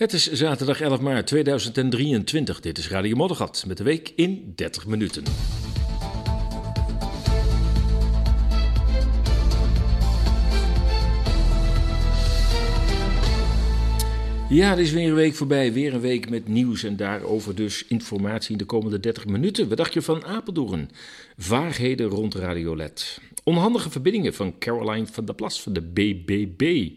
Het is zaterdag 11 maart 2023. Dit is Radio Moddergat met de week in 30 minuten. Ja, er is weer een week voorbij. Weer een week met nieuws en daarover dus informatie in de komende 30 minuten. Wat dacht je van Apeldoorn? Vaagheden rond Radiolet. Onhandige verbindingen van Caroline van der Plas van de BBB.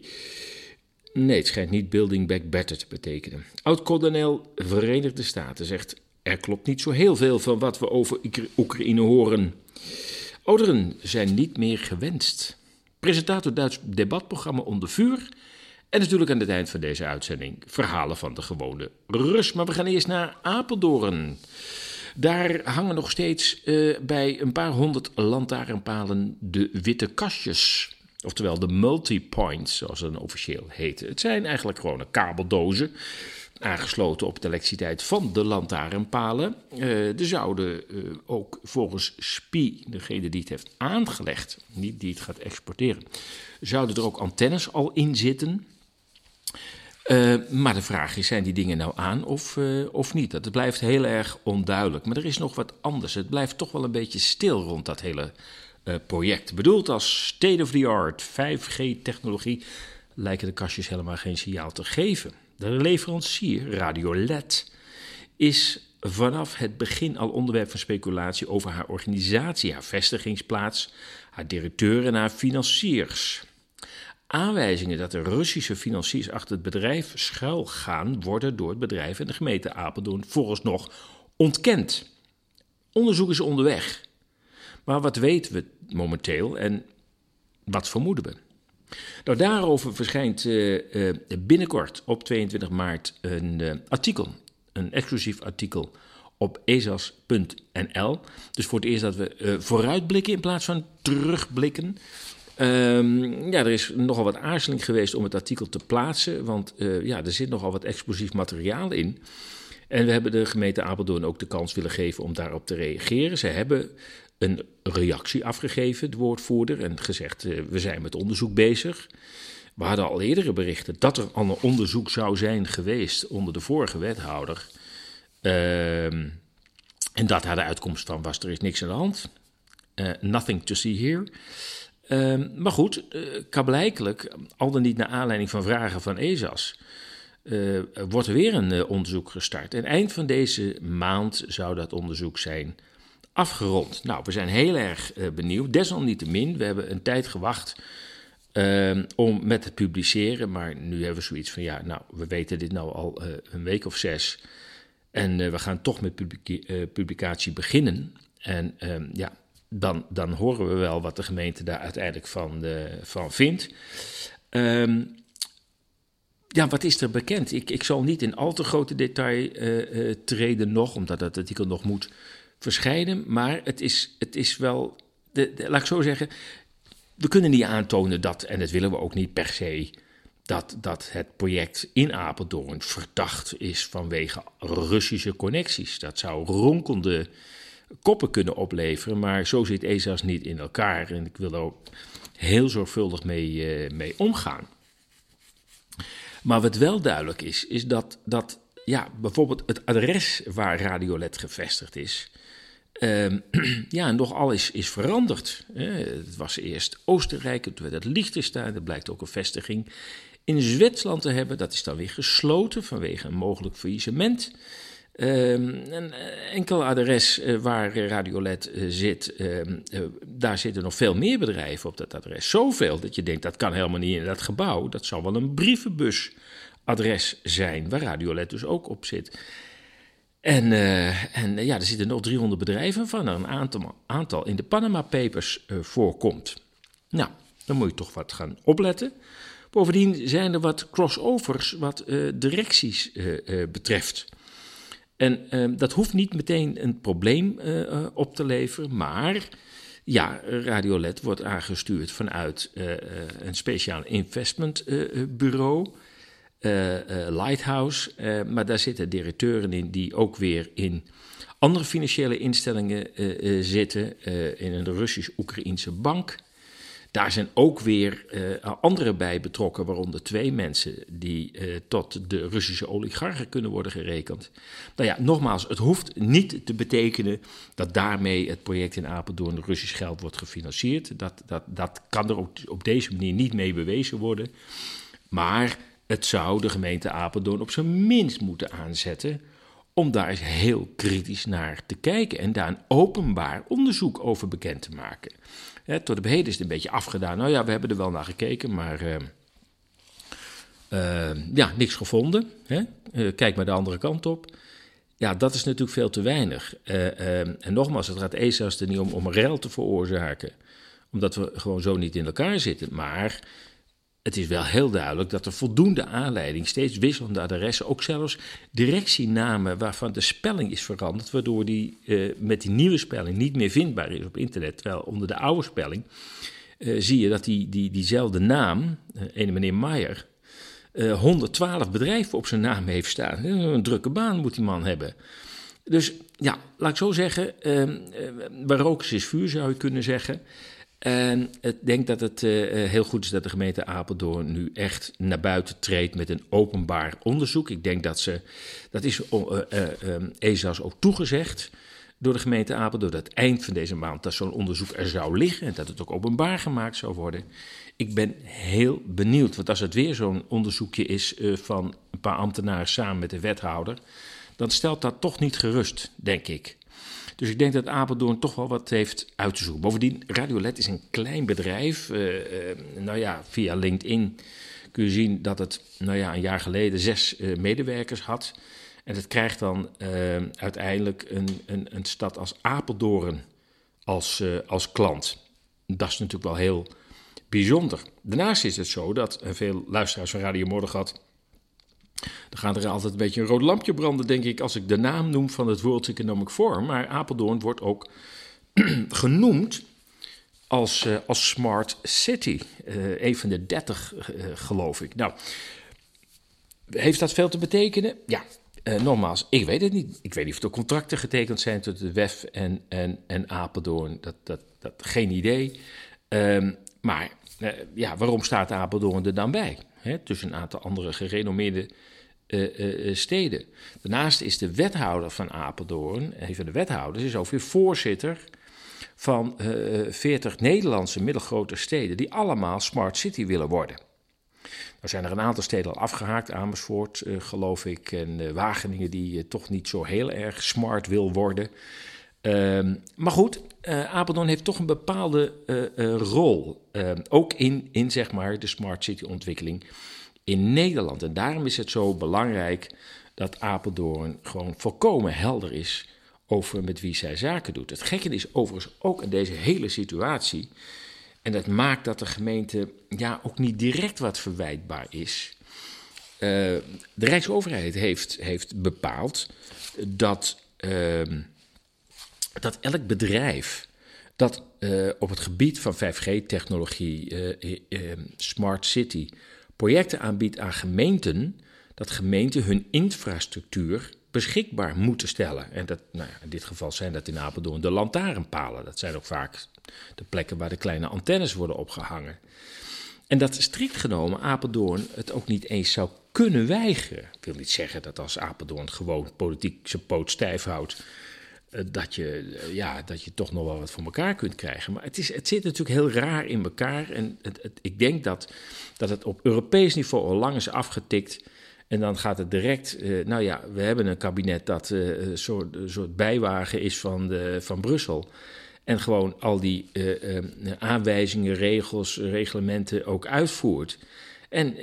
Nee, het schijnt niet Building Back Better te betekenen. Oud-kolonel Verenigde Staten zegt: Er klopt niet zo heel veel van wat we over Oekraïne horen. Ouderen zijn niet meer gewenst. Presentator Duits debatprogramma Onder Vuur. En natuurlijk aan het eind van deze uitzending verhalen van de gewone Rus. Maar we gaan eerst naar Apeldoorn. Daar hangen nog steeds uh, bij een paar honderd lantaarnpalen de witte kastjes. Oftewel de multipoints, zoals ze dan officieel heten. Het zijn eigenlijk gewoon kabeldozen aangesloten op de elektriciteit van de lantaarnpalen. Uh, er zouden uh, ook volgens SPI, degene die het heeft aangelegd, niet die het gaat exporteren, zouden er ook antennes al in zitten. Uh, maar de vraag is, zijn die dingen nou aan of, of niet? Dat blijft heel erg onduidelijk. Maar er is nog wat anders. Het blijft toch wel een beetje stil rond dat hele project. Bedoeld als state-of-the-art 5G-technologie lijken de kastjes helemaal geen signaal te geven. De leverancier, Radiolet, is vanaf het begin al onderwerp van speculatie over haar organisatie, haar vestigingsplaats, haar directeur en haar financiers. Aanwijzingen dat de Russische financiers achter het bedrijf schuil gaan, worden door het bedrijf en de gemeente Apeldoorn vooralsnog ontkend. Onderzoek is onderweg. Maar wat weten we momenteel en wat vermoeden we? Nou, daarover verschijnt uh, uh, binnenkort op 22 maart een uh, artikel, een exclusief artikel op ezas.nl. Dus voor het eerst dat we vooruitblikken in plaats van terugblikken. Um, ja, er is nogal wat aarzeling geweest om het artikel te plaatsen, want ja, er zit nogal wat explosief materiaal in. En we hebben de gemeente Apeldoorn ook de kans willen geven om daarop te reageren. Ze hebben een reactie afgegeven, de woordvoerder, en gezegd: uh, we zijn met onderzoek bezig. We hadden al eerdere berichten dat er al een onderzoek zou zijn geweest onder de vorige wethouder. Uh, en dat daar de uitkomst van was: er is niks aan de hand. Uh, nothing to see here. Uh, maar goed, uh, al dan niet naar aanleiding van vragen van ESAS, wordt er weer een onderzoek gestart. En eind van deze maand zou dat onderzoek zijn afgerond. Nou, we zijn heel erg uh, benieuwd. Desalniettemin, we hebben een tijd gewacht uh, om met het publiceren. Maar nu hebben we zoiets van, ja, nou, we weten dit nou al uh, een week of zes. En we gaan toch met publicatie beginnen. En ehm, ja, dan, dan horen we wel wat de gemeente daar uiteindelijk van, van vindt. Um, ja, wat is er bekend? Ik, ik zal niet in al te grote detail treden nog, omdat dat artikel nog moet verschijnen. Maar het is, het is wel, de, laat ik zo zeggen, we kunnen niet aantonen dat, en dat willen we ook niet per se, dat, dat het project in Apeldoorn verdacht is vanwege Russische connecties. Dat zou ronkelende koppen kunnen opleveren, maar zo zit ESA's niet in elkaar. En ik wil er ook heel zorgvuldig mee, uh, mee omgaan. Maar wat wel duidelijk is, is dat, dat ja, bijvoorbeeld het adres waar Radiolet gevestigd is, Uh, ja, nogal is, is veranderd. Het was eerst Oostenrijk, toen werd het Liechtenstein. Dat blijkt ook een vestiging in Zwitserland te hebben. Dat is dan weer gesloten vanwege een mogelijk faillissement. Een eh, enkel adres uh, waar Radiolet uh, zit, ehm, daar zitten nog veel meer bedrijven op dat adres. Zoveel dat je denkt dat kan helemaal niet in dat gebouw. Dat zal wel een brievenbusadres zijn waar Radiolet dus ook op zit. En, uh, en uh, ja, er zitten nog 300 bedrijven van, er een aantal, aantal in de Panama Papers uh, voorkomt. Nou, dan moet je toch wat gaan opletten. Bovendien zijn er wat crossovers wat directies betreft. En dat hoeft niet meteen een probleem op te leveren, maar ja, Radiolet wordt aangestuurd vanuit een speciaal investmentbureau. Uh, Lighthouse. Uh, maar daar zitten directeuren in die ook weer in andere financiële instellingen zitten. in een Russisch-Oekraïnse bank. Daar zijn ook weer uh, anderen bij betrokken, waaronder twee mensen die tot de Russische oligarchen kunnen worden gerekend. Nou ja, nogmaals, het hoeft niet te betekenen dat daarmee het project in Apeldoorn Russisch geld wordt gefinancierd. Dat, dat, dat kan er ook op deze manier niet mee bewezen worden. Maar het zou de gemeente Apeldoorn op zijn minst moeten aanzetten om daar eens heel kritisch naar te kijken en daar een openbaar onderzoek over bekend te maken. tot op heden is het een beetje afgedaan. Nou ja, we hebben er wel naar gekeken, maar uh, uh, ja, niks gevonden. Uh, kijk maar de andere kant op. Ja, dat is natuurlijk veel te weinig. en nogmaals, het gaat ESA's er niet om om een rel te veroorzaken, omdat we gewoon zo niet in elkaar zitten. Maar het is wel heel duidelijk dat er voldoende aanleiding, steeds wisselende adressen, ook zelfs directienamen waarvan de spelling is veranderd, waardoor die uh, met die nieuwe spelling niet meer vindbaar is op internet. Terwijl onder de oude spelling uh, zie je dat die, die, diezelfde naam, uh, ene meneer Maier, 112 bedrijven op zijn naam heeft staan. Een drukke baan moet die man hebben. Dus ja, laat ik zo zeggen, waar rook is vuur zou je kunnen zeggen. En ik denk dat het uh, heel goed is dat de gemeente Apeldoorn nu echt naar buiten treedt met een openbaar onderzoek. Ik denk dat ze, dat is uh, uh, ESA's ook toegezegd door de gemeente Apeldoorn, dat eind van deze maand dat zo'n onderzoek er zou liggen en dat het ook openbaar gemaakt zou worden. Ik ben heel benieuwd, want als het weer zo'n onderzoekje is van een paar ambtenaren samen met de wethouder, dan stelt dat toch niet gerust, denk ik. Dus ik denk dat Apeldoorn toch wel wat heeft uit te zoeken. Bovendien, Radiolet is een klein bedrijf. Uh, uh, nou ja, via LinkedIn kun je zien dat het nou ja, een jaar geleden zes uh, medewerkers had. En het krijgt dan uiteindelijk een, een, een, stad als Apeldoorn als, als klant. Dat is natuurlijk wel heel bijzonder. Daarnaast is het zo dat veel luisteraars van Radio Mordegat dan gaat er altijd een beetje een rood lampje branden, denk ik, als ik de naam noem van het World Economic Forum. Maar Apeldoorn wordt ook genoemd als, uh, als Smart City. Uh, een van de dertig, uh, geloof ik. Nou, heeft dat veel te betekenen? Ja, nogmaals, ik weet het niet. Ik weet niet of er contracten getekend zijn tussen de WEF en, en, en Apeldoorn. Dat, dat, dat, geen idee. Um, maar ja, waarom staat Apeldoorn er dan bij? Hè, tussen een aantal andere gerenommeerde uh, uh, steden. Daarnaast is de wethouder van Apeldoorn, een van de wethouders, is ook weer voorzitter van uh, 40 Nederlandse middelgrote steden die allemaal Smart City willen worden. Er zijn er een aantal steden al afgehaakt, Amersfoort geloof ik, en Wageningen die toch niet zo heel erg smart wil worden. Ehm, maar goed, Apeldoorn heeft toch een bepaalde rol, ehm, ook in, in zeg maar, de Smart City ontwikkeling in Nederland. En daarom is het zo belangrijk dat Apeldoorn gewoon volkomen helder is over met wie zij zaken doet. Het gekke is overigens ook in deze hele situatie, en dat maakt dat de gemeente ja, ook niet direct wat verwijtbaar is. De Rijksoverheid heeft, heeft bepaald dat, uh, dat elk bedrijf dat uh, op het gebied van 5G-technologie, smart city, projecten aanbiedt aan gemeenten, dat gemeenten hun infrastructuur beschikbaar moeten stellen. En dat, nou ja, in dit geval zijn dat in Apeldoorn de lantaarnpalen. Dat zijn ook vaak de plekken waar de kleine antennes worden opgehangen. En dat strikt genomen Apeldoorn het ook niet eens zou kunnen weigeren. Ik wil niet zeggen dat als Apeldoorn gewoon politiek zijn poot stijf houdt, eh, dat je, eh, ja, dat je toch nog wel wat voor elkaar kunt krijgen. Maar het, is, het zit natuurlijk heel raar in elkaar. En het, ik denk dat, dat het op Europees niveau al lang is afgetikt. En dan gaat het direct. Uh, nou ja, we hebben een kabinet dat een, soort, soort bijwagen is van, de, van Brussel. En gewoon al die aanwijzingen, regels, reglementen ook uitvoert. En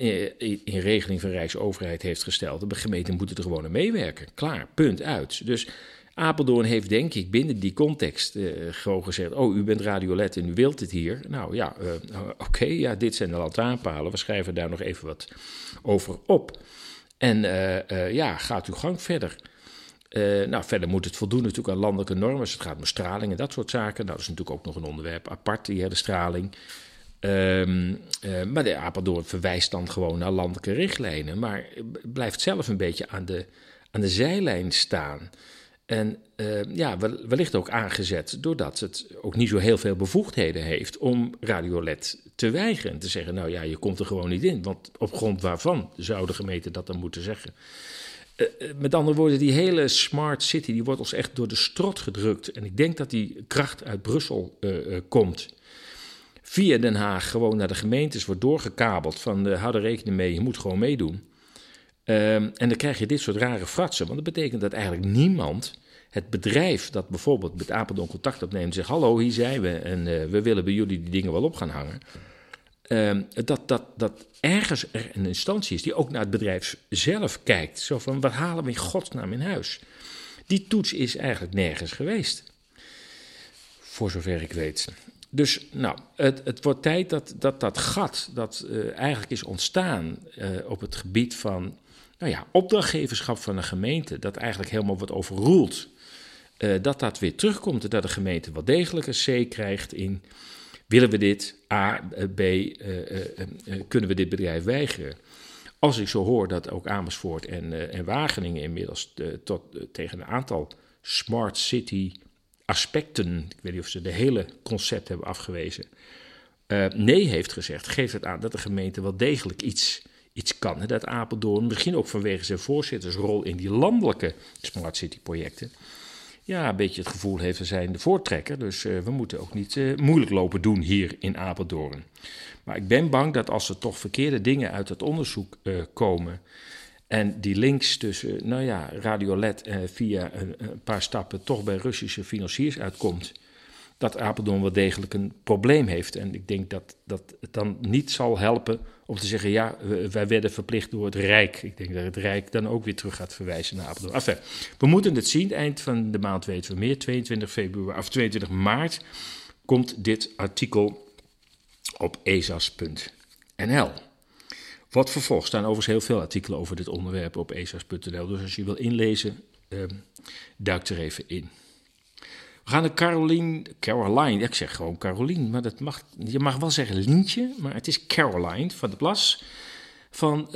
in regeling van Rijksoverheid heeft gesteld. De gemeenten moeten er gewoon aan meewerken. Klaar, punt uit. Dus Apeldoorn heeft denk ik binnen die context uh, gewoon gezegd... oh, u bent radiolet en u wilt het hier. Nou ja, uh, oké, ja, dit zijn de lantaarnpalen. We schrijven daar nog even wat over op. En ja, gaat uw gang verder. nou, verder moet het voldoen natuurlijk aan landelijke normen. Dus het gaat om straling en dat soort zaken. Nou, dat is natuurlijk ook nog een onderwerp apart, die de straling. Um, maar de Apeldoorn verwijst dan gewoon naar landelijke richtlijnen. Maar blijft zelf een beetje aan de, aan de zijlijn staan... En uh, ja, wellicht ook aangezet doordat het ook niet zo heel veel bevoegdheden heeft om radiolet te weigeren. En te zeggen, nou ja, je komt er gewoon niet in. Want op grond waarvan zou de gemeente dat dan moeten zeggen? Uh, met andere woorden, die hele smart city die wordt ons echt door de strot gedrukt. En ik denk dat die kracht uit Brussel komt. Via Den Haag gewoon naar de gemeentes wordt doorgekabeld van hou er rekening mee, je moet gewoon meedoen. Um, en dan krijg je dit soort rare fratsen. Want dat betekent dat eigenlijk niemand het bedrijf dat bijvoorbeeld met Apeldoorn contact opneemt en zegt: Hallo, hier zijn we en uh, we willen bij jullie die dingen wel op gaan hangen. Uh, dat, dat, dat ergens er een instantie is die ook naar het bedrijf zelf kijkt. Zo van: wat halen we in godsnaam in huis? Die toets is eigenlijk nergens geweest. Voor zover ik weet. Dus nou, het, het wordt tijd dat dat, dat gat dat uh, eigenlijk is ontstaan uh, op het gebied van nou ja, opdrachtgeverschap van een gemeente, dat eigenlijk helemaal wordt overroeld, uh, dat dat weer terugkomt en dat de gemeente wel degelijk een C krijgt in willen we dit, A, B, kunnen we dit bedrijf weigeren. Als ik zo hoor dat ook Amersfoort en, en Wageningen inmiddels tot, tegen een aantal smart city aspecten, ik weet niet of ze de hele concept hebben afgewezen, nee heeft gezegd, geeft het aan dat de gemeente wel degelijk iets, iets kan. Dat Apeldoorn, misschien ook vanwege zijn voorzittersrol in die landelijke Smart City projecten, ja, een beetje het gevoel heeft, we zijn de voortrekker, dus uh, we moeten ook niet uh, moeilijk lopen doen hier in Apeldoorn. Maar ik ben bang dat als er toch verkeerde dingen uit het onderzoek komen, en die links tussen, nou ja, Radiolet via een, een, paar stappen toch bij Russische financiers uitkomt. Dat Apeldoorn wel degelijk een probleem heeft. En ik denk dat, dat het dan niet zal helpen om te zeggen: ja, wij werden verplicht door het Rijk. Ik denk dat het Rijk dan ook weer terug gaat verwijzen naar Apeldoorn. Enfin, we moeten het zien. Eind van de maand weten we meer. 22 februari of 22 maart komt dit artikel op ezas.nl. Wat vervolgt staan overigens heel veel artikelen over dit onderwerp op esas.nl. Dus als je wil inlezen, um, duik er even in. We gaan naar Caroline, Caroline, ik zeg gewoon Caroline, maar dat mag, je mag wel zeggen Lientje, maar het is Caroline van de Plas van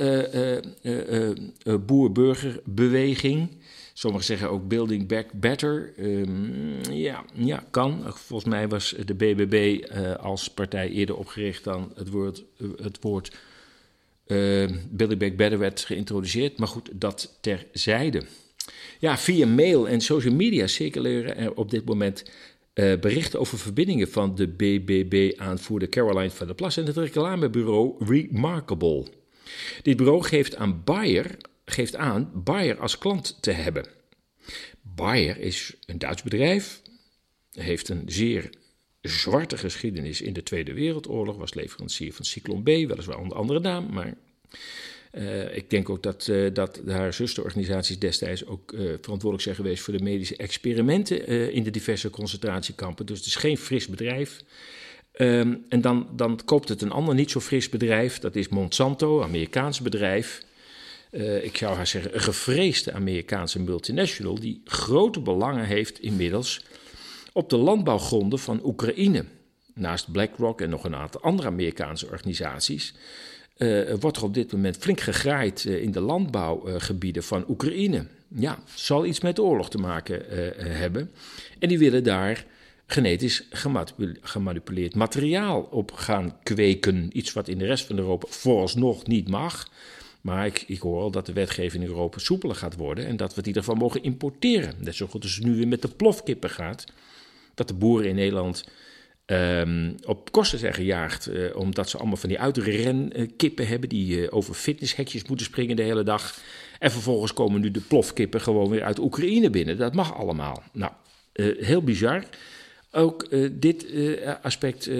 uh, Boer-Burger-beweging. Sommigen zeggen ook Building Back Better. Um, ja, ja, kan. Volgens mij was de BBB als partij eerder opgericht dan het woord, het woord Billy Back Better werd geïntroduceerd. Maar goed, dat terzijde. Ja, via mail en social media circuleren er op dit moment uh, berichten over verbindingen van de BBB-aanvoerder Caroline van der Plas en het reclamebureau Remarkable. Dit bureau geeft aan Bayer, geeft aan Bayer als klant te hebben. Bayer is een Duits bedrijf, heeft een zeer zwarte geschiedenis in de Tweede Wereldoorlog. Was leverancier van Cyclon B, weliswaar onder andere naam. Maar uh, ik denk ook dat, uh, dat haar zusterorganisaties destijds ook uh, verantwoordelijk zijn geweest voor de medische experimenten in de diverse concentratiekampen. Dus het is geen fris bedrijf. Um, en dan, dan koopt het een ander niet zo fris bedrijf. Dat is Monsanto, Amerikaans bedrijf. ik zou haar zeggen, een gevreesde Amerikaanse multinational. die grote belangen heeft inmiddels op de landbouwgronden van Oekraïne. Naast BlackRock en nog een aantal andere Amerikaanse organisaties uh, wordt er op dit moment flink gegraaid uh, in de landbouwgebieden van Oekraïne. Ja, zal iets met oorlog te maken eh, hebben. En die willen daar genetisch gemanipuleerd materiaal op gaan kweken. Iets wat in de rest van Europa vooralsnog niet mag. Maar ik, ik hoor al dat de wetgeving in Europa soepeler gaat worden en dat we het in ieder geval mogen importeren. Net zo goed als het nu weer met de plofkippen gaat dat de boeren in Nederland um, op kosten zijn gejaagd. Uh, omdat ze allemaal van die uitrenkippen hebben die uh, over fitnesshekjes moeten springen de hele dag. En vervolgens komen nu de plofkippen gewoon weer uit Oekraïne binnen. Dat mag allemaal. Nou, uh, heel bizar. Ook dit aspect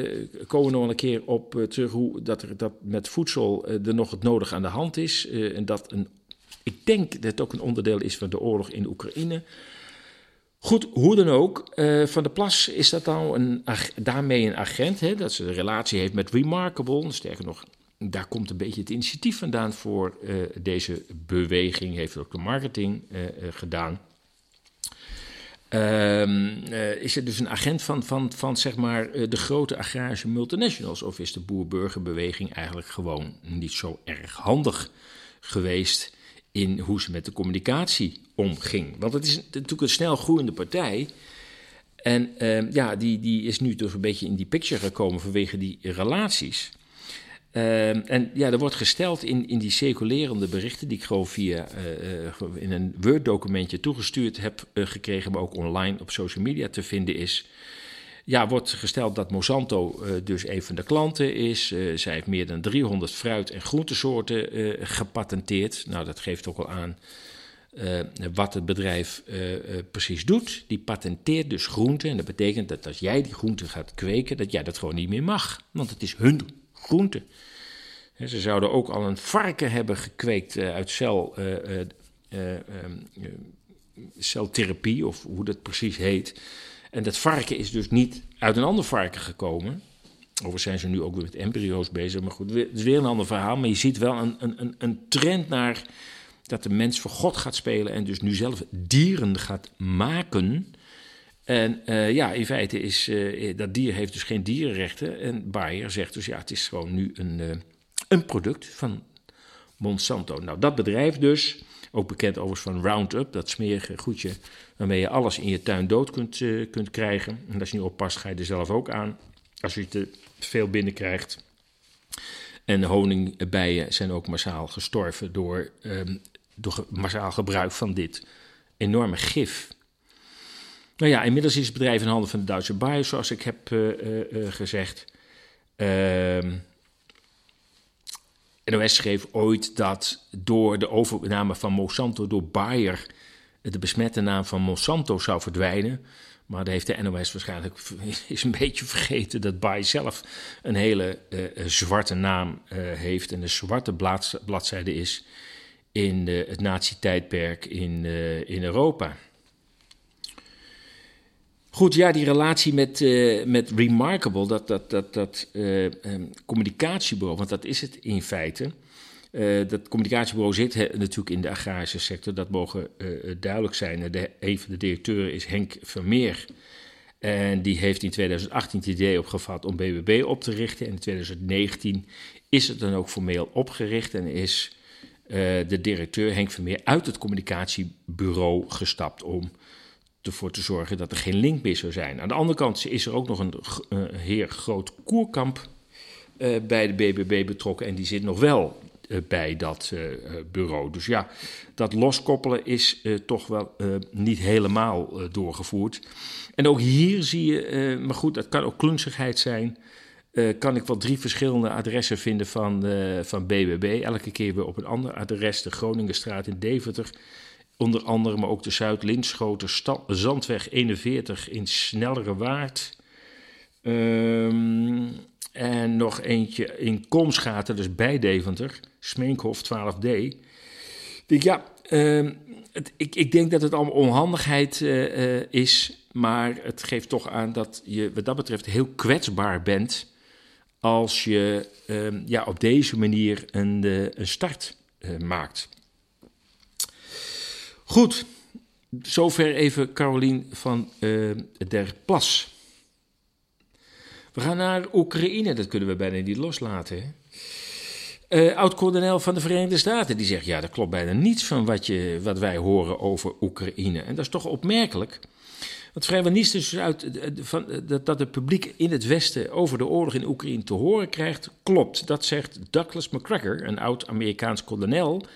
komen we nog een keer op terug. Hoe dat, er, dat met voedsel er nog het nodig aan de hand is. en dat een, ik denk dat het ook een onderdeel is van de oorlog in Oekraïne. Goed, hoe dan ook, uh, Van der Plas is dat nou een, daarmee een agent, hè, dat ze een relatie heeft met Remarkable. Sterker nog, daar komt een beetje het initiatief vandaan voor uh, deze beweging, heeft ook de marketing uh, gedaan. Um, is het dus een agent van, van, van zeg maar, de grote agrarische multinationals? Of is de boer-burgerbeweging eigenlijk gewoon niet zo erg handig geweest in hoe ze met de communicatie omging. Want het is natuurlijk een snel groeiende partij. En uh, ja, die, die is nu dus een beetje in die picture gekomen vanwege die relaties. Uh, en ja, er wordt gesteld in, in die circulerende berichten, die ik gewoon via uh, in een Word-documentje toegestuurd heb gekregen, maar ook online op social media te vinden is. Ja, wordt gesteld dat Monsanto dus een van de klanten is. zij heeft meer dan 300 fruit- en groentesoorten gepatenteerd. Nou, dat geeft ook al aan wat het bedrijf precies doet. Die patenteert dus groenten. En dat betekent dat als jij die groenten gaat kweken, dat jij dat gewoon niet meer mag. Want het is hun groente. Ze zouden ook al een varken hebben gekweekt uit cel, um, celtherapie, of hoe dat precies heet. En dat varken is dus niet uit een ander varken gekomen. Overigens zijn ze nu ook weer met embryo's bezig. Maar goed, het is weer een ander verhaal. Maar je ziet wel een, een, een trend naar dat de mens voor God gaat spelen en dus nu zelf dieren gaat maken. En uh, ja, in feite is uh, dat dier heeft dus geen dierenrechten. En Bayer zegt dus ja, het is gewoon nu een, uh, een product van Monsanto. Nou, dat bedrijf dus, ook bekend overigens van Roundup, dat smerige goedje waarmee je alles in je tuin dood kunt, kunt krijgen. En als je niet oppast, ga je er zelf ook aan. Als je te veel binnenkrijgt. En honingbijen zijn ook massaal gestorven door um, door massaal gebruik van dit enorme gif. Nou ja, inmiddels is het bedrijf in handen van de Duitse Bayer, zoals ik heb uh, uh, gezegd. Ehm, NOS schreef ooit dat door de overname van Monsanto door Bayer de besmette naam van Monsanto zou verdwijnen. Maar daar heeft de NOS waarschijnlijk is een beetje vergeten dat Bayer zelf een hele uh, zwarte naam uh, heeft en een zwarte bladzijde is in de, het nazi-tijdperk in, in Europa. Goed, ja, die relatie met, uh, met Remarkable, dat, dat, dat, dat uh, um, communicatiebureau, want dat is het in feite. dat communicatiebureau zit natuurlijk in de agrarische sector, dat mogen duidelijk zijn. De, een van de directeuren is Henk Vermeer. En die heeft in 2018 het idee opgevat om BBB op te richten. En in 2019 is het dan ook formeel opgericht en is de directeur Henk Vermeer uit het communicatiebureau gestapt om ervoor te zorgen dat er geen link meer zou zijn. Aan de andere kant is er ook nog een heer Groot Koerkamp uh, bij de BBB betrokken en die zit nog wel bij dat bureau. Dus ja, dat loskoppelen is toch wel niet helemaal doorgevoerd. En ook hier zie je, maar goed, dat kan ook klunzigheid zijn kan ik wel drie verschillende adressen vinden van, van BBB. Elke keer weer op een ander adres. De Groningenstraat in Deventer. Onder andere, maar ook de Zuid-Linschoten, Zandweg 41 in Snellere Waard. Um, en nog eentje in Komschaten, dus bij Deventer. Smeenkhof 12D. Ik, ja, uh, het, ik, ik denk dat het allemaal onhandigheid uh, is. Maar het geeft toch aan dat je wat dat betreft heel kwetsbaar bent als je uh, ja, op deze manier een, uh, een start maakt. Goed, zover even Carolien van der Plas. We gaan naar Oekraïne, dat kunnen we bijna niet loslaten. Oud-kolonel van de Verenigde Staten die zegt: Ja, dat klopt bijna niets van wat, je, wat wij horen over Oekraïne. En dat is toch opmerkelijk. Want vrijwel niets dus uit van, dat het publiek in het Westen over de oorlog in Oekraïne te horen krijgt, klopt. Dat zegt Douglas McGregor, een oud-Amerikaans kolonel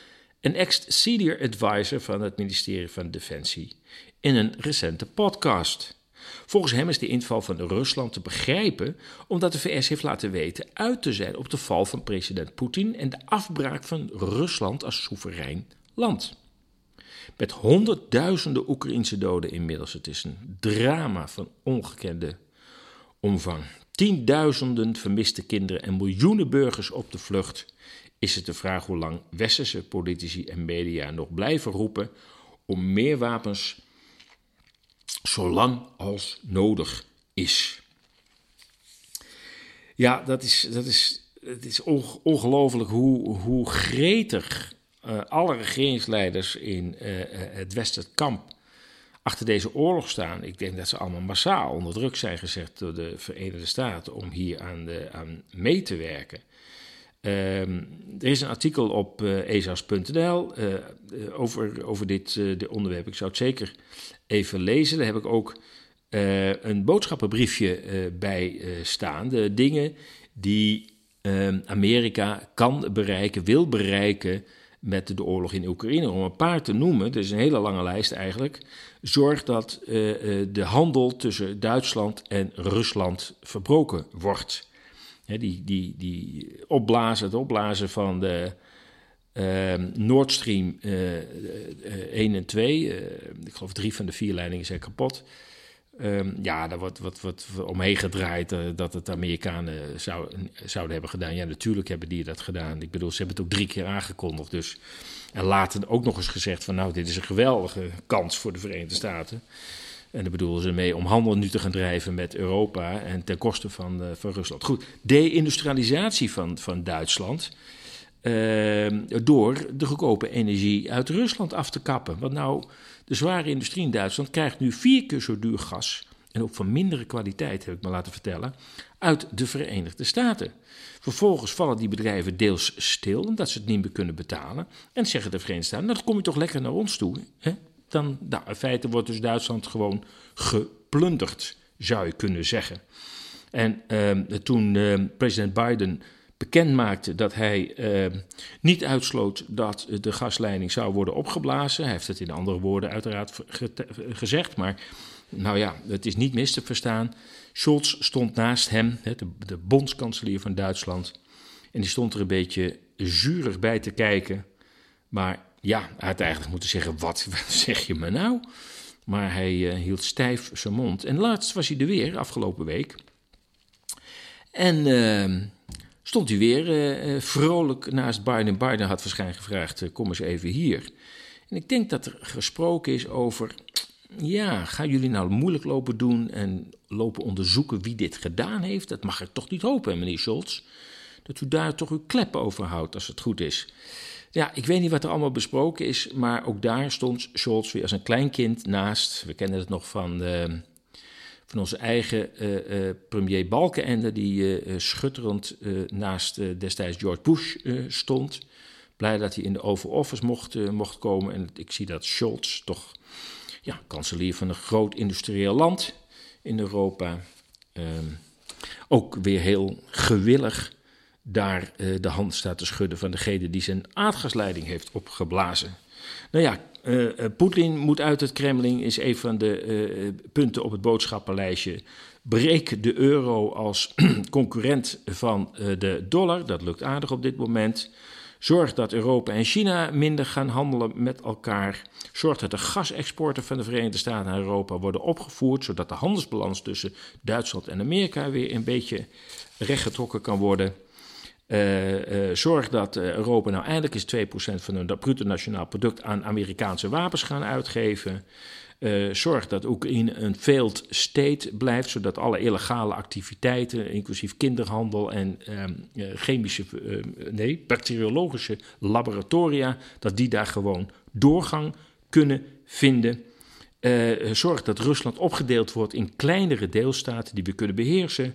en ex-senior advisor van het ministerie van Defensie, in een recente podcast. Volgens hem is de inval van Rusland te begrijpen omdat de VS heeft laten weten uit te zijn op de val van president Poetin en de afbraak van Rusland als soeverein land. Met honderdduizenden Oekraïnse doden inmiddels. Het is een drama van ongekende omvang. Tienduizenden vermiste kinderen en miljoenen burgers op de vlucht. Is het de vraag hoe lang westerse politici en media nog blijven roepen om meer wapens zolang als nodig is. Ja, dat is, dat is, het is ongelooflijk hoe, hoe gretig uh, alle regeringsleiders in uh, het Westerkamp achter deze oorlog staan. Ik denk dat ze allemaal massaal onder druk zijn gezet door de Verenigde Staten om hier aan, de, aan mee te werken. Ehm, er is een artikel op uh, ezas.nl over, over dit, dit, onderwerp. Ik zou het zeker even lezen. Daar heb ik ook een boodschappenbriefje bij staan. De dingen die ehm, Amerika kan bereiken, wil bereiken met de oorlog in Oekraïne. Om een paar te noemen, het is een hele lange lijst eigenlijk. Zorg dat de handel tussen Duitsland en Rusland verbroken wordt die, die, die opblazen, het opblazen van de uh, Nord Stream uh, uh, 1 en 2. Uh, ik geloof drie van de vier leidingen zijn kapot. Um, ja, daar wordt wat, wat, omheen gedraaid dat het Amerikanen zou, zouden hebben gedaan. Ja, natuurlijk hebben die dat gedaan. Ik bedoel, ze hebben het ook drie keer aangekondigd. Dus. En later ook nog eens gezegd van nou, dit is een geweldige kans voor de Verenigde Staten. En daar bedoelen ze mee om handel nu te gaan drijven met Europa en ten koste van, uh, van Rusland. Goed, deindustrialisatie van, van Duitsland. Uh, door de goedkope energie uit Rusland af te kappen. Want nou, de zware industrie in Duitsland krijgt nu vier keer zo duur gas. En ook van mindere kwaliteit, heb ik me laten vertellen, uit de Verenigde Staten. Vervolgens vallen die bedrijven deels stil, omdat ze het niet meer kunnen betalen. En zeggen de Verenigde Staten, nou, dan kom je toch lekker naar ons toe. Hè? Dan nou, in feite wordt dus Duitsland gewoon geplunderd, zou je kunnen zeggen. En uh, toen uh, president Biden bekend maakte dat hij uh, niet uitsloot dat de gasleiding zou worden opgeblazen, hij heeft het in andere woorden uiteraard gezegd, maar nou ja, het is niet mis te verstaan. Scholz stond naast hem, de, de bondskanselier van Duitsland, en die stond er een beetje zurig bij te kijken. Maar ja, hij had eigenlijk moeten zeggen: Wat, zeg je me nou? Maar hij uh, hield stijf zijn mond. En laatst was hij er weer, afgelopen week. En uh, stond hij weer uh, vrolijk naast Biden. Biden had waarschijnlijk gevraagd: Kom eens even hier. En ik denk dat er gesproken is over. Ja, gaan jullie nou moeilijk lopen doen en lopen onderzoeken wie dit gedaan heeft? Dat mag ik toch niet hopen, meneer Scholz. Dat u daar toch uw klep over houdt als het goed is. Ja, ik weet niet wat er allemaal besproken is, maar ook daar stond Scholz weer als een klein kind naast. We kennen het nog van, uh, van onze eigen uh, uh, premier Balkenende, die schutterend naast destijds George Bush stond. Blij dat hij in de Oval Office mocht, mocht komen. En ik zie dat Scholz, toch ja, kanselier van een groot industrieel land in Europa, ehm, ook weer heel gewillig daar uh, de hand staat te schudden van degene die zijn aardgasleiding heeft opgeblazen. Nou ja, uh, Poetin moet uit het Kremlin, is een van de punten op het boodschappenlijstje. Breek de euro als concurrent van de dollar, dat lukt aardig op dit moment. Zorg dat Europa en China minder gaan handelen met elkaar. Zorg dat de gasexporten van de Verenigde Staten naar Europa worden opgevoerd, zodat de handelsbalans tussen Duitsland en Amerika weer een beetje rechtgetrokken kan worden. Uh, uh, zorg dat uh, Europa nou eindelijk eens 2% van hun bruto nationaal product aan Amerikaanse wapens gaan uitgeven. zorg dat Oekraïne een failed state blijft, zodat alle illegale activiteiten, inclusief kinderhandel en ehm, chemische, nee, bacteriologische laboratoria, dat die daar gewoon doorgang kunnen vinden. zorg dat Rusland opgedeeld wordt in kleinere deelstaten die we kunnen beheersen.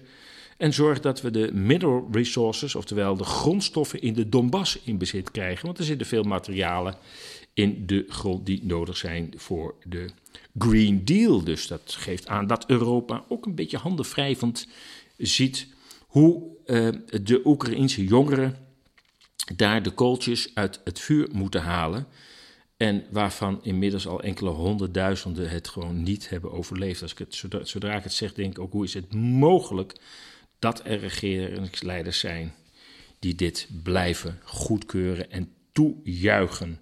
En zorg dat we de mineral resources, oftewel de grondstoffen in de Donbass in bezit krijgen. Want er zitten veel materialen in de grond die nodig zijn voor de Green Deal. Dus dat geeft aan dat Europa ook een beetje handenwrijvend ziet hoe uh, de Oekraïense jongeren daar de kooltjes uit het vuur moeten halen. En waarvan inmiddels al enkele honderdduizenden het gewoon niet hebben overleefd. Als ik het, zodra, zodra ik het zeg, denk ik ook hoe is het mogelijk dat er regeringsleiders zijn die dit blijven goedkeuren en toejuichen.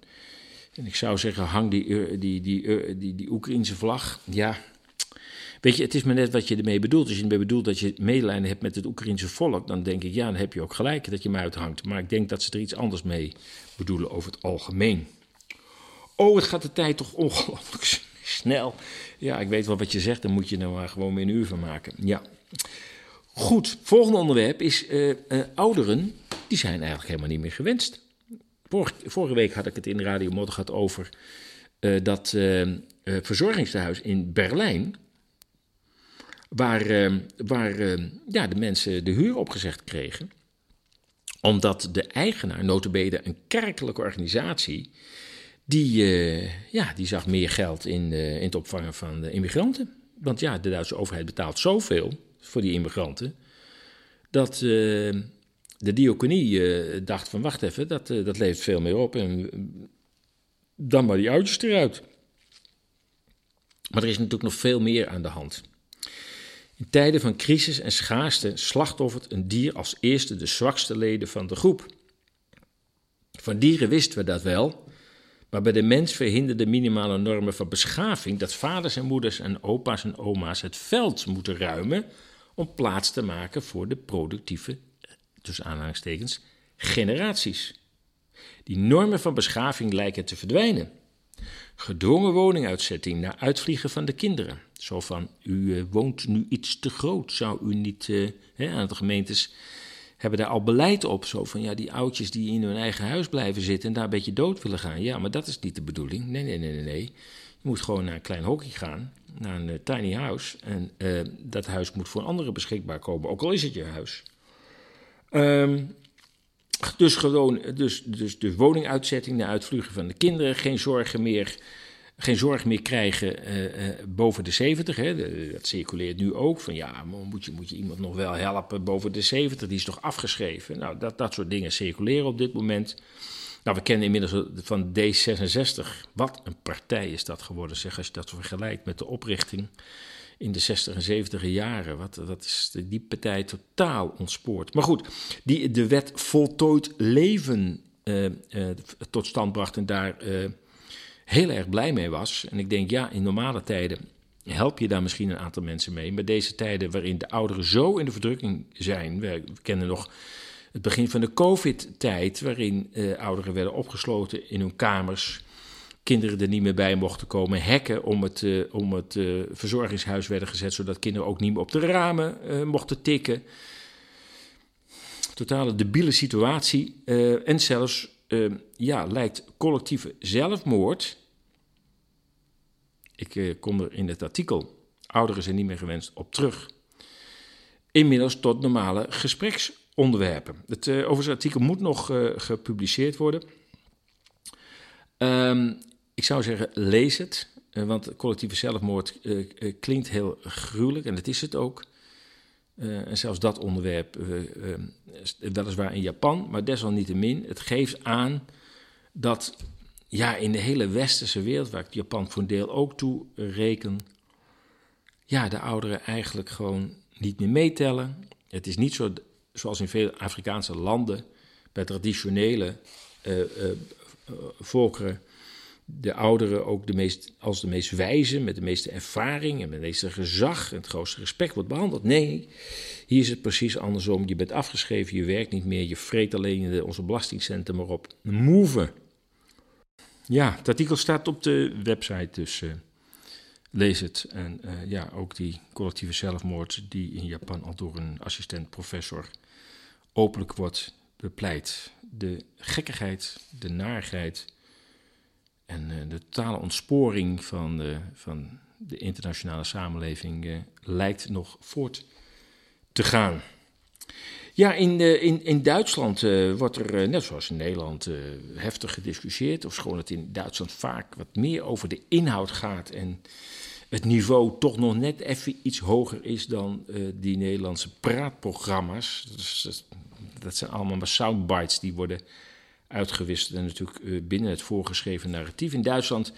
En ik zou zeggen, hang die, die, die, die, die Oekraïnse vlag. Ja, weet je, het is maar net wat je ermee bedoelt. Als je ermee bedoelt dat je medelijden hebt met het Oekraïnse volk, dan denk ik, ja, dan heb je ook gelijk dat je hem uithangt. Maar ik denk dat ze er iets anders mee bedoelen over het algemeen. Oh, het gaat de tijd toch ongelooflijk snel. Ja, ik weet wel wat je zegt, dan moet je er maar gewoon weer een uur van maken. Ja. Goed, volgende onderwerp is uh, uh, ouderen, die zijn eigenlijk helemaal niet meer gewenst. Vorige, week had ik het in Radio Modder gehad over uh, dat verzorgingstehuis in Berlijn, waar, waar ja, de mensen de huur opgezegd kregen, Omdat de eigenaar, notabene een kerkelijke organisatie, die, ja, die zag meer geld in, in het opvangen van de immigranten. Want ja, de Duitse overheid betaalt zoveel voor die immigranten, dat uh, de diaconie dacht van wacht even, dat, dat levert veel meer op en dan maar die oudjes eruit. Maar er is natuurlijk nog veel meer aan de hand. In tijden van crisis en schaarste slachtoffert een dier als eerste de zwakste leden van de groep. Van dieren wisten we dat wel, maar bij de mens verhinderen de minimale normen van beschaving dat vaders en moeders en opa's en oma's het veld moeten ruimen om plaats te maken voor de productieve, tussen aanhalingstekens, generaties. Die normen van beschaving lijken te verdwijnen. Gedwongen woninguitzetting na uitvliegen van de kinderen. Zo van, u uh, woont nu iets te groot. Zou u niet, uh, hè, aan de gemeentes hebben daar al beleid op. Zo van, ja, die oudjes die in hun eigen huis blijven zitten en daar een beetje dood willen gaan. Ja, maar dat is niet de bedoeling. Nee, nee, nee, nee, nee. Je moet gewoon naar een klein hockey gaan, naar een uh, tiny house. En dat huis moet voor anderen beschikbaar komen, ook al is het je huis. Um, dus gewoon, dus, dus de woninguitzetting, de uitvlugen van de kinderen, geen zorgen meer, geen zorg meer krijgen uh, boven de 70. Hè. dat circuleert nu ook. Van ja, moet je, moet je iemand nog wel helpen boven de 70? Die is toch afgeschreven? Nou, dat, dat soort dingen circuleren op dit moment. Nou, we kennen inmiddels van D66. Wat een partij is dat geworden, zeg, als je dat vergelijkt met de oprichting in de 60 en 70 jaren. Wat, dat is die partij totaal ontspoord. Maar goed, die de wet voltooid leven uh, uh, tot stand bracht en daar uh, heel erg blij mee was. En ik denk, ja, in normale tijden help je daar misschien een aantal mensen mee. Maar deze tijden waarin de ouderen zo in de verdrukking zijn. We kennen nog het begin van de COVID-tijd, waarin ouderen werden opgesloten in hun kamers kinderen er niet meer bij mochten komen. Hekken om het, uh, om het uh, verzorgingshuis werden gezet, zodat kinderen ook niet meer op de ramen mochten tikken. Totale debiele situatie. en zelfs ja, lijkt collectieve zelfmoord. Ik kom er in het artikel, ouderen zijn niet meer gewenst, op terug. Inmiddels tot normale gespreksonderwerpen. Het overigens artikel moet nog gepubliceerd worden. Um, ik zou zeggen, lees het. Uh, want collectieve zelfmoord uh, uh, klinkt heel gruwelijk en dat is het ook. en zelfs dat onderwerp, weliswaar in Japan, maar desalniettemin, het geeft aan dat ja, in de hele westerse wereld, waar ik Japan voor een deel ook toe reken, ja, de ouderen eigenlijk gewoon niet meer meetellen. Het is niet zo, zoals in veel Afrikaanse landen, bij traditionele volkeren de ouderen ook de meest, als de meest wijze, met de meeste ervaring en met het meeste gezag en het grootste respect wordt behandeld. Nee, hier is het precies andersom. Je bent afgeschreven, je werkt niet meer, je vreet alleen onze belastingcenten maar op. Move. Ja, het artikel staat op de website, dus uh, lees het. En ja, ook die collectieve zelfmoord die in Japan al door een assistent-professor openlijk wordt bepleit. De gekkigheid, de narigheid en uh, de totale ontsporing van de, van de internationale samenleving uh, lijkt nog voort te gaan. Ja, in, uh, in, in Duitsland wordt er, net zoals in Nederland, heftig gediscussieerd. Of schoon het in Duitsland vaak wat meer over de inhoud gaat. En het niveau toch nog net even iets hoger is dan die Nederlandse praatprogramma's. Zijn allemaal soundbites die worden uitgewisseld en natuurlijk eh, binnen het voorgeschreven narratief. In Duitsland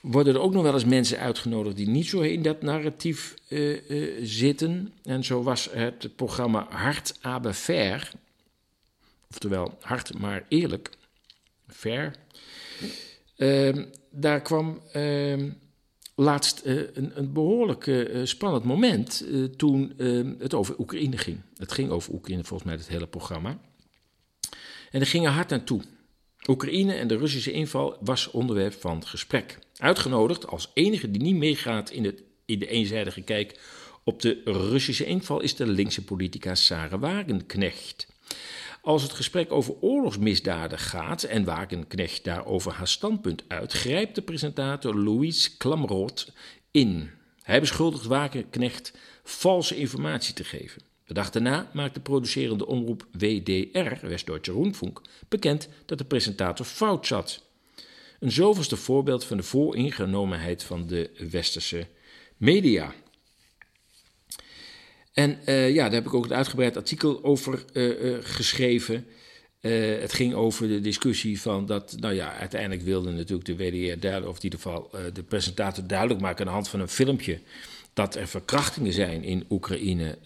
worden er ook nog wel eens mensen uitgenodigd die niet zo in dat narratief uh, uh, zitten. En zo was het programma Hart aber fair, oftewel hard maar eerlijk, fair. Uh, daar kwam ehm, laatst een, een, behoorlijk spannend moment toen ehm, het over Oekraïne ging. Het ging over Oekraïne volgens mij het hele programma. En er gingen hard naartoe. Oekraïne en de Russische inval was onderwerp van gesprek. Uitgenodigd als enige die niet meegaat in, het, in de eenzijdige kijk op de Russische inval is de linkse politica Sarah Wagenknecht. Als het gesprek over oorlogsmisdaden gaat en Wagenknecht daarover haar standpunt uit, grijpt de presentator Louis Klamroth in. Hij beschuldigt Wagenknecht valse informatie te geven. De dag daarna maakte producerende omroep WDR, West-Duitse Rundfunk, bekend dat de presentator fout zat. Een zoveelste voorbeeld van de vooringenomenheid van de westerse media. En uh, ja, daar heb ik ook een uitgebreid artikel over uh, geschreven. het ging over de discussie van dat, nou ja, uiteindelijk wilde natuurlijk de WDR duidelijk, of in ieder geval de presentator duidelijk maken aan de hand van een filmpje dat er verkrachtingen zijn in Oekraïne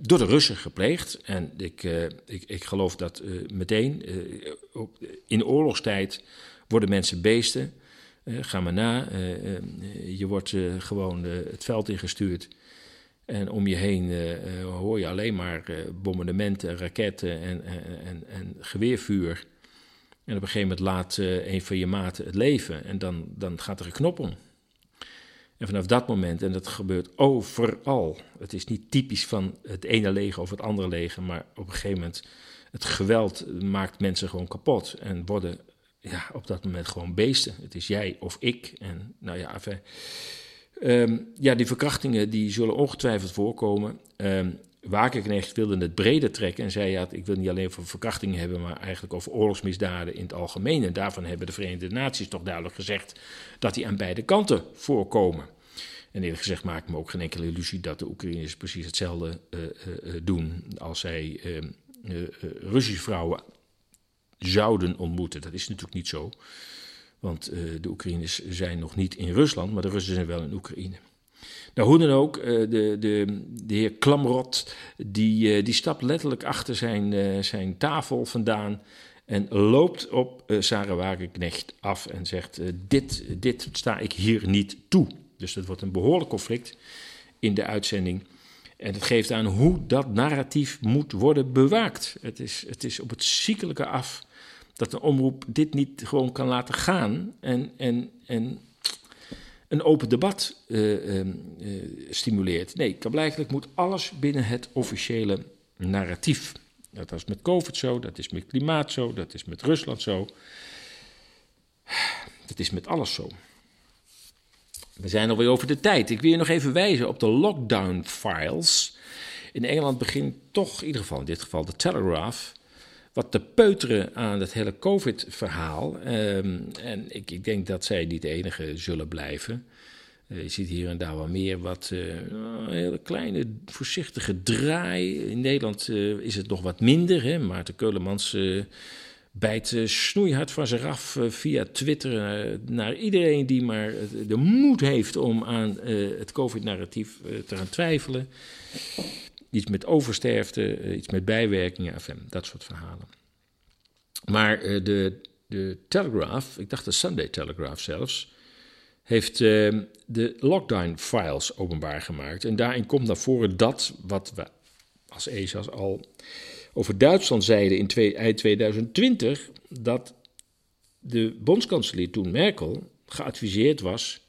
door de Russen gepleegd. En ik, ik, ik geloof dat meteen in oorlogstijd worden mensen beesten. ga maar na. je wordt gewoon het veld ingestuurd. En om je heen hoor je alleen maar bombardementen, raketten en, en, en geweervuur. En op een gegeven moment laat een van je maten het leven. En dan, dan gaat er een knop om. En vanaf dat moment, en dat gebeurt overal, het is niet typisch van het ene leger of het andere leger, maar op een gegeven moment, het geweld maakt mensen gewoon kapot en worden ja, op dat moment gewoon beesten. Het is jij of ik. En nou ja, enfin, um, ja die verkrachtingen die zullen ongetwijfeld voorkomen. Um, wilde het breder trekken en zei: ja, Ik wil niet alleen over verkrachtingen hebben, maar eigenlijk over oorlogsmisdaden in het algemeen. En daarvan hebben de Verenigde Naties toch duidelijk gezegd dat die aan beide kanten voorkomen. En eerlijk gezegd maak ik me ook geen enkele illusie dat de Oekraïners precies hetzelfde uh, uh, doen als zij uh, Russische vrouwen zouden ontmoeten. Dat is natuurlijk niet zo, want de Oekraïners zijn nog niet in Rusland, maar de Russen zijn wel in Oekraïne. Nou, hoe dan ook, eh, de, de, de heer Klamrot, die, eh, die stapt letterlijk achter zijn, eh, zijn tafel vandaan en loopt op Sarah Wagenknecht af en zegt, dit, dit sta ik hier niet toe. Dus dat wordt een behoorlijk conflict in de uitzending. En het geeft aan hoe dat narratief moet worden bewaakt. Het is, het is op het ziekelijke af dat de omroep dit niet gewoon kan laten gaan en, en, en een open debat uh, uh, stimuleert. Nee, blijkbaar moet alles binnen het officiële narratief. Dat is met COVID zo, dat is met klimaat zo, dat is met Rusland zo. Dat is met alles zo. We zijn alweer over de tijd. Ik wil je nog even wijzen op de lockdown files. In Engeland begint toch, in ieder geval in dit geval de Telegraph, wat te peuteren aan het hele COVID-verhaal. Ehm, en ik, ik, denk dat zij niet de enige zullen blijven. Uh, je ziet hier en daar wel meer wat uh, hele kleine, voorzichtige draai. In Nederland uh, is het nog wat minder. Hè? Maarten Keulemans bijt snoeihard van zich af via Twitter naar iedereen die maar de moed heeft om aan het COVID-narratief te gaan twijfelen. Iets met oversterfte, eh, iets met bijwerkingen, enfin, dat soort verhalen. Maar uh, de, de Telegraph, ik dacht de Sunday Telegraph zelfs, heeft uh, de lockdown files openbaar gemaakt. En daarin komt naar voren dat wat we als ESA's al over Duitsland zeiden in twee, eind 2020, dat de bondskanselier toen Merkel geadviseerd was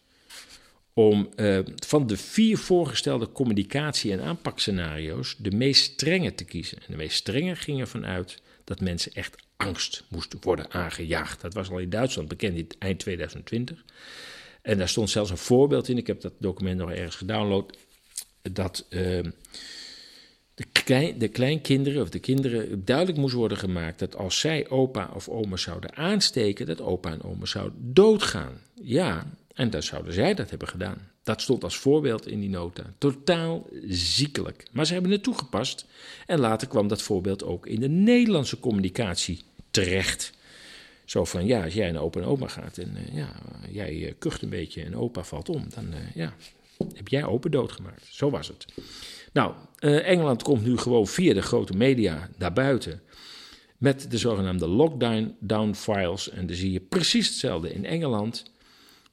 om uh, van de vier voorgestelde communicatie- en aanpakscenario's de meest strenge te kiezen. En de meest strenge ging ervan uit dat mensen echt angst moesten worden aangejaagd. Dat was al in Duitsland bekend in eind 2020. En daar stond zelfs een voorbeeld in, ik heb dat document nog ergens gedownload, dat uh, de, de kleinkinderen of de kinderen duidelijk moest worden gemaakt dat als zij opa of oma zouden aansteken, dat opa en oma zouden doodgaan. Ja, en dan zouden zij dat hebben gedaan. Dat stond als voorbeeld in die nota. Totaal ziekelijk. Maar ze hebben het toegepast. En later kwam dat voorbeeld ook in de Nederlandse communicatie terecht. Zo van, ja, als jij naar opa en oma gaat en uh, ja, jij uh, kucht een beetje en opa valt om, dan uh, ja, heb jij opa doodgemaakt. Zo was het. Nou, Engeland komt nu gewoon via de grote media naar buiten met de zogenaamde lockdown down files. En dan zie je precies hetzelfde in Engeland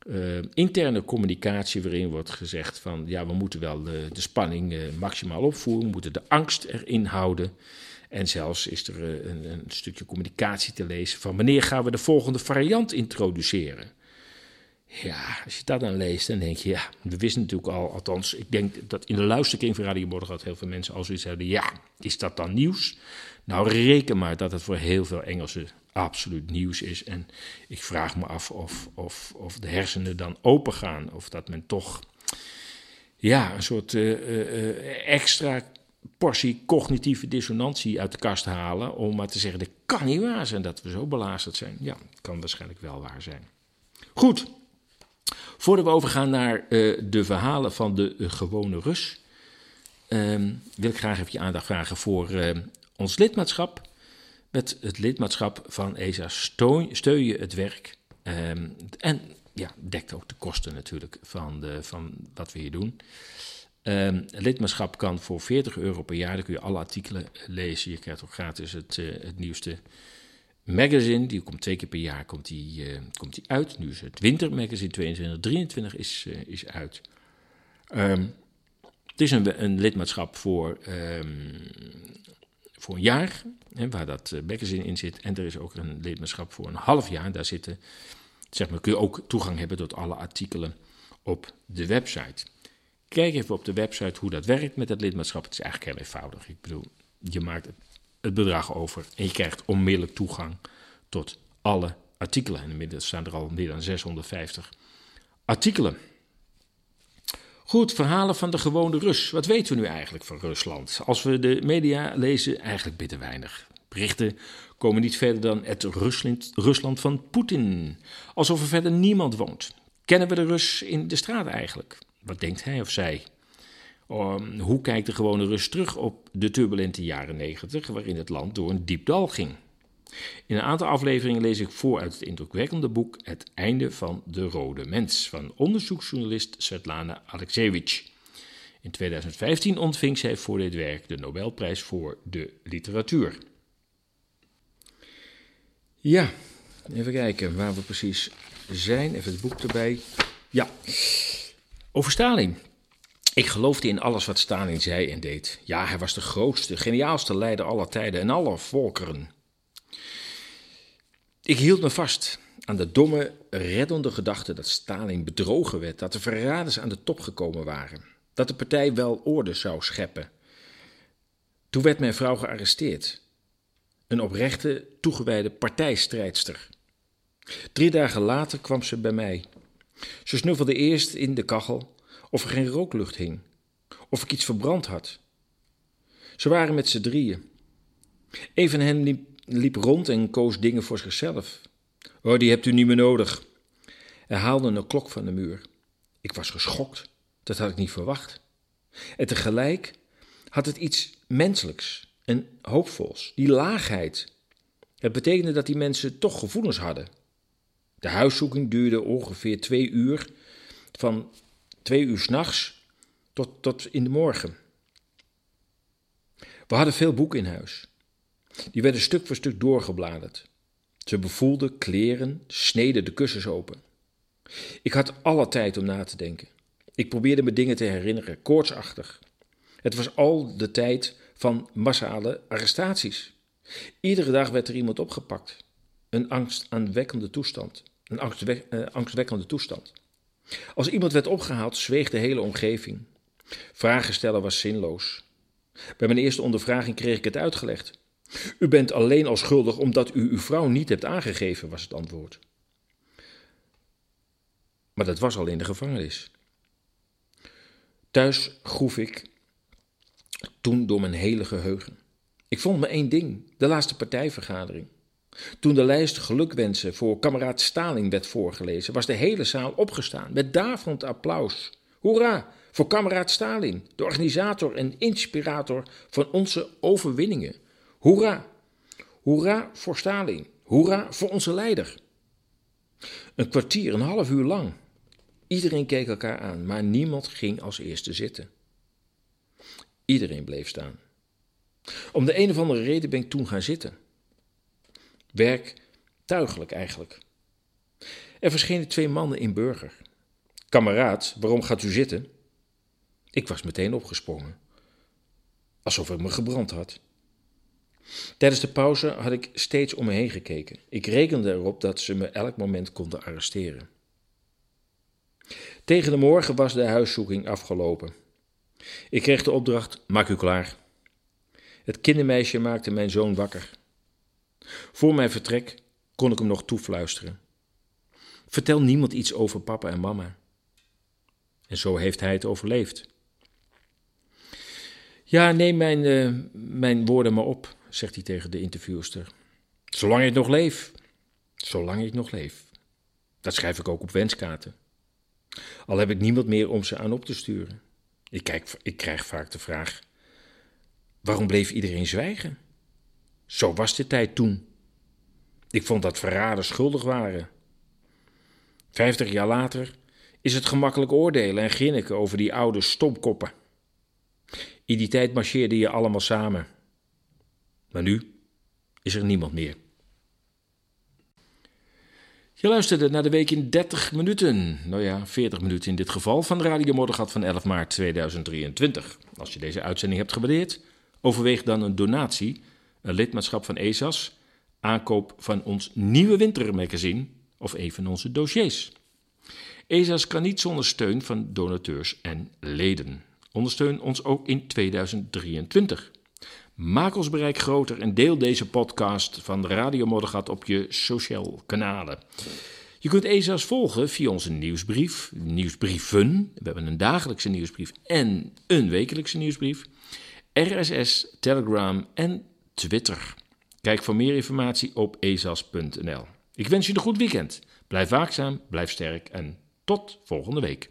uh, interne communicatie waarin wordt gezegd van ja, we moeten wel de, de spanning uh, maximaal opvoeren, we moeten de angst erin houden. En zelfs is er een, een, stukje communicatie te lezen van wanneer gaan we de volgende variant introduceren. Ja, als je dat dan leest, dan denk je, ja, we wisten natuurlijk al, althans, ik denk dat in de luisterking van Radio Morgen heel veel mensen al zoiets hebben, ja, is dat dan nieuws? Nou, reken maar dat het voor heel veel Engelsen absoluut nieuws is. En ik vraag me af of, of, of de hersenen dan open gaan. Of dat men toch ja, een soort uh, uh, extra portie cognitieve dissonantie uit de kast halen. Om maar te zeggen: dit kan niet waar zijn dat we zo belazerd zijn. Ja, kan waarschijnlijk wel waar zijn. Goed. Voordat we overgaan naar de verhalen van de gewone Rus, uh, wil ik graag even je aandacht vragen voor uh, ons lidmaatschap. Met het lidmaatschap van ESA steun, je het werk ehm, en ja, dekt ook de kosten natuurlijk van, de, van wat we hier doen. Um, lidmaatschap kan voor 40 euro per jaar, dan kun je alle artikelen lezen. Je krijgt ook gratis het, uh, het nieuwste magazine. Die komt twee keer per jaar komt die, uh, komt die uit. Nu is het wintermagazine 2223 is, uh, is uit. Um, het is een, een lidmaatschap voor, voor een jaar, hè, waar dat magazine in zit. En er is ook een lidmaatschap voor een half jaar. Daar zitten, zeg maar, kun je ook toegang hebben tot alle artikelen op de website. Kijk even op de website hoe dat werkt met dat lidmaatschap. Het is eigenlijk heel eenvoudig. Ik bedoel, je maakt het bedrag over en je krijgt onmiddellijk toegang tot alle artikelen. En inmiddels staan er al meer dan 650 artikelen. Goed, verhalen van de gewone Rus. Wat weten we nu eigenlijk van Rusland? Als we de media lezen, eigenlijk bitter weinig. Berichten komen niet verder dan het Rusland, Rusland van Poetin. Alsof er verder niemand woont. Kennen we de Rus in de straat eigenlijk? Wat denkt hij of zij? Um, hoe kijkt de gewone Rus terug op de turbulente jaren negentig, waarin het land door een diep dal ging? In een aantal afleveringen lees ik voor uit het indrukwekkende boek Het einde van de rode mens van onderzoeksjournalist Svetlana Alexievich. In 2015 ontving zij voor dit werk de Nobelprijs voor de literatuur. Ja, even kijken waar we precies zijn. Even het boek erbij. Ja, over Stalin. Ik geloofde in alles wat Stalin zei en deed. Ja, hij was de grootste, geniaalste leider aller tijden en alle volkeren. Ik hield me vast aan de domme, reddende gedachte dat Stalin bedrogen werd, dat de verraders aan de top gekomen waren, dat de partij wel orde zou scheppen. Toen werd mijn vrouw gearresteerd. Een oprechte, toegewijde partijstrijdster. Drie dagen later kwam ze bij mij. Ze snuffelde eerst in de kachel of er geen rooklucht hing, of ik iets verbrand had. Ze waren met z'n drieën. Een van hen liep, liep, rond en koos dingen voor zichzelf. Oh, die hebt u niet meer nodig. Hij haalde een klok van de muur. Ik was geschokt, dat had ik niet verwacht. En tegelijk had het iets menselijks en hoopvols, die laagheid. Het betekende dat die mensen toch gevoelens hadden. De huiszoeking duurde ongeveer twee uur, van twee uur s'nachts tot, tot in de morgen. We hadden veel boeken in huis. Die werden stuk voor stuk doorgebladerd. Ze bevoelden kleren, sneden de kussens open. Ik had alle tijd om na te denken. Ik probeerde me dingen te herinneren, koortsachtig. Het was al de tijd van massale arrestaties. Iedere dag werd er iemand opgepakt. Een angstaanwekkende toestand. Een uh, angstwekkende toestand. Als iemand werd opgehaald, zweeg de hele omgeving. Vragen stellen was zinloos. Bij mijn eerste ondervraging kreeg ik het uitgelegd. U bent alleen al schuldig omdat u uw vrouw niet hebt aangegeven, was het antwoord. Maar dat was al in de gevangenis. Thuis groef ik toen door mijn hele geheugen. Ik vond me één ding: de laatste partijvergadering. Toen de lijst gelukwensen voor kameraad Stalin werd voorgelezen, was de hele zaal opgestaan met daverend applaus. Hoera voor kameraad Stalin, de organisator en inspirator van onze overwinningen. Hoera! Hoera voor Stalin. Hoera voor onze leider. Een kwartier, een half uur lang. Iedereen keek elkaar aan, maar niemand ging als eerste zitten. Iedereen bleef staan. Om de een of andere reden ben ik toen gaan zitten. Werktuigelijk eigenlijk. Er verschenen twee mannen in burger. Kameraad, waarom gaat u zitten? Ik was meteen opgesprongen. Alsof ik me gebrand had. Tijdens de pauze had ik steeds om me heen gekeken. Ik rekende erop dat ze me elk moment konden arresteren. Tegen de morgen was de huiszoeking afgelopen. Ik kreeg de opdracht: maak u klaar. Het kindermeisje maakte mijn zoon wakker. Voor mijn vertrek kon ik hem nog toefluisteren. Vertel niemand iets over papa en mama. En zo heeft hij het overleefd. Ja, neem mijn, eh, mijn woorden maar op, zegt hij tegen de interviewster. Zolang ik nog leef. Zolang ik nog leef. Dat schrijf ik ook op wenskaarten. Al heb ik niemand meer om ze aan op te sturen. Ik, kijk, ik krijg vaak de vraag: waarom bleef iedereen zwijgen? Zo was de tijd toen. Ik vond dat verraders schuldig waren. Vijftig jaar later is het gemakkelijk oordelen en grinniken over die oude stomkoppen. In die tijd marcheerde je allemaal samen. Maar nu is er niemand meer. Je luisterde naar de week in 30 minuten. Nou ja, 40 minuten in dit geval van Radio Moddergat van 11 maart 2023. Als je deze uitzending hebt gewaardeerd, overweeg dan een donatie, een lidmaatschap van ESAS, aankoop van ons nieuwe wintermagazine of een van onze dossiers. ESAS kan niet zonder steun van donateurs en leden. Ondersteun ons ook in 2023. Maak ons bereik groter en deel deze podcast van Radio Moddergat op je social kanalen. Je kunt ESA's volgen via onze nieuwsbrief, nieuwsbrieven. We hebben een dagelijkse nieuwsbrief en een wekelijkse nieuwsbrief. RSS, Telegram en Twitter. Kijk voor meer informatie op ezas.nl. Ik wens je een goed weekend. Blijf waakzaam, blijf sterk en tot volgende week.